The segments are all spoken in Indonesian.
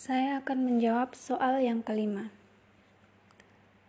Saya akan menjawab soal yang kelima.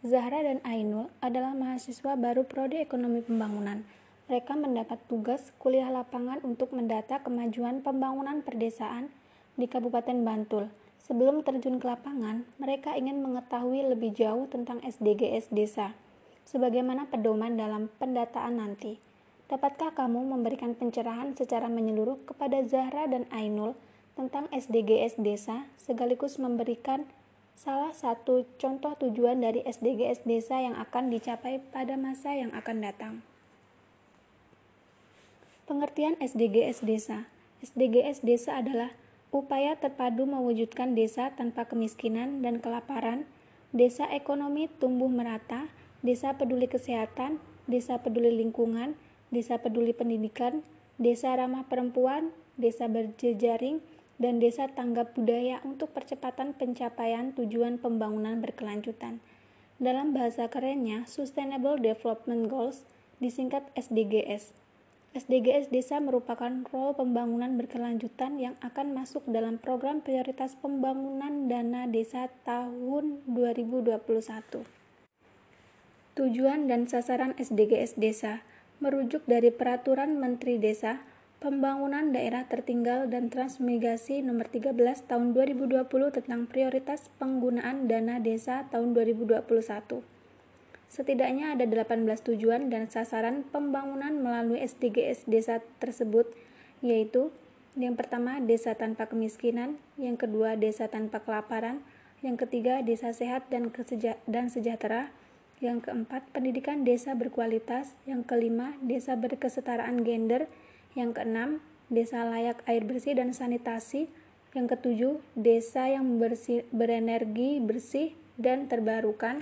Zahra dan Ainul adalah mahasiswa baru Prodi Ekonomi Pembangunan. Mereka mendapat tugas kuliah lapangan untuk mendata kemajuan pembangunan perdesaan di Kabupaten Bantul. Sebelum terjun ke lapangan, mereka ingin mengetahui lebih jauh tentang SDGs desa, sebagaimana pedoman dalam pendataan nanti. Dapatkah kamu memberikan pencerahan secara menyeluruh kepada Zahra dan Ainul tentang SDGs desa sekaligus memberikan salah satu contoh tujuan dari SDGs desa yang akan dicapai pada masa yang akan datang. Pengertian SDGs desa. SDGs desa adalah upaya terpadu mewujudkan desa tanpa kemiskinan dan kelaparan, desa ekonomi tumbuh merata, desa peduli kesehatan, desa peduli lingkungan, desa peduli pendidikan, desa ramah perempuan, desa berjejaring, dan desa tanggap budaya untuk percepatan pencapaian tujuan pembangunan berkelanjutan. Dalam bahasa kerennya, Sustainable Development Goals disingkat SDGs. SDGs desa merupakan role pembangunan berkelanjutan yang akan masuk dalam program prioritas pembangunan dana desa tahun 2021. Tujuan dan sasaran SDGs desa merujuk dari Peraturan Menteri Desa Pembangunan Daerah Tertinggal dan Transmigrasi Nomor 13 Tahun 2020 tentang Prioritas Penggunaan Dana Desa tahun 2021. Setidaknya ada 18 tujuan dan sasaran pembangunan melalui SDGs desa tersebut, yaitu yang pertama, desa tanpa kemiskinan, yang kedua, desa tanpa kelaparan, yang ketiga, desa sehat dan, dan sejahtera, yang keempat, pendidikan desa berkualitas, yang kelima, desa berkesetaraan gender, yang keenam, desa layak air bersih dan sanitasi. Yang ketujuh, desa yang bersih, berenergi bersih dan terbarukan.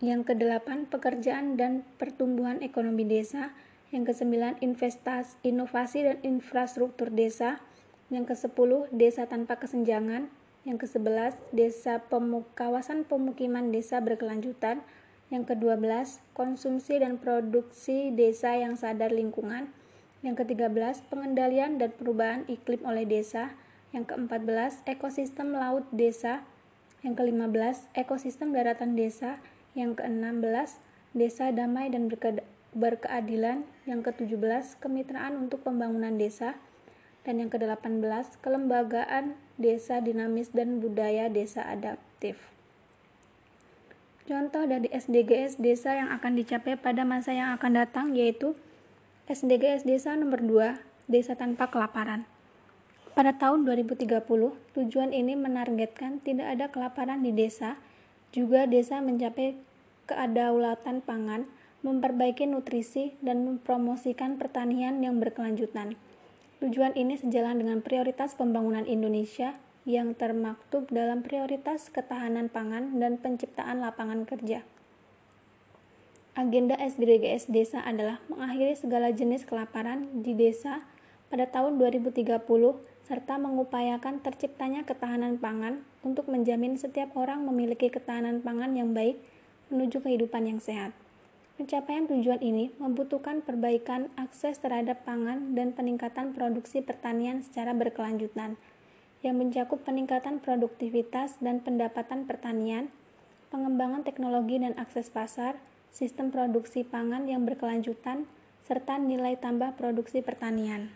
Yang kedelapan, pekerjaan dan pertumbuhan ekonomi desa. Yang kesembilan, investasi, inovasi dan infrastruktur desa. Yang kesepuluh, desa tanpa kesenjangan. Yang kesebelas, desa pemuk kawasan pemukiman desa berkelanjutan. Yang kedua belas, konsumsi dan produksi desa yang sadar lingkungan. Yang ke-13, pengendalian dan perubahan iklim oleh desa. Yang ke-14, ekosistem laut desa. Yang ke-15, ekosistem daratan desa. Yang ke-16, desa damai dan berke berkeadilan. Yang ke-17, kemitraan untuk pembangunan desa. Dan yang ke-18, kelembagaan desa dinamis dan budaya desa adaptif. Contoh dari SDGs desa yang akan dicapai pada masa yang akan datang yaitu SDGs Desa nomor 2, Desa Tanpa Kelaparan. Pada tahun 2030, tujuan ini menargetkan tidak ada kelaparan di desa, juga desa mencapai kedaulatan pangan, memperbaiki nutrisi, dan mempromosikan pertanian yang berkelanjutan. Tujuan ini sejalan dengan prioritas pembangunan Indonesia yang termaktub dalam prioritas ketahanan pangan dan penciptaan lapangan kerja. Agenda SDGs Desa adalah mengakhiri segala jenis kelaparan di desa pada tahun 2030 serta mengupayakan terciptanya ketahanan pangan untuk menjamin setiap orang memiliki ketahanan pangan yang baik menuju kehidupan yang sehat. Pencapaian tujuan ini membutuhkan perbaikan akses terhadap pangan dan peningkatan produksi pertanian secara berkelanjutan, yang mencakup peningkatan produktivitas dan pendapatan pertanian, pengembangan teknologi dan akses pasar, sistem produksi pangan yang berkelanjutan, serta nilai tambah produksi pertanian.